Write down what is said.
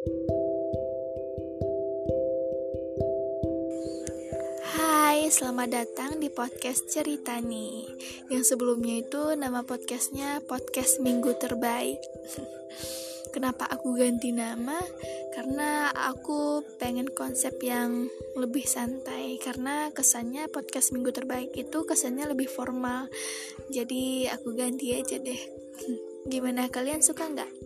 Hai, selamat datang di podcast Cerita nih. Yang sebelumnya itu nama podcastnya Podcast Minggu Terbaik. Kenapa aku ganti nama? Karena aku pengen konsep yang lebih santai. Karena kesannya podcast Minggu Terbaik itu kesannya lebih formal. Jadi aku ganti aja deh. Gimana kalian suka nggak?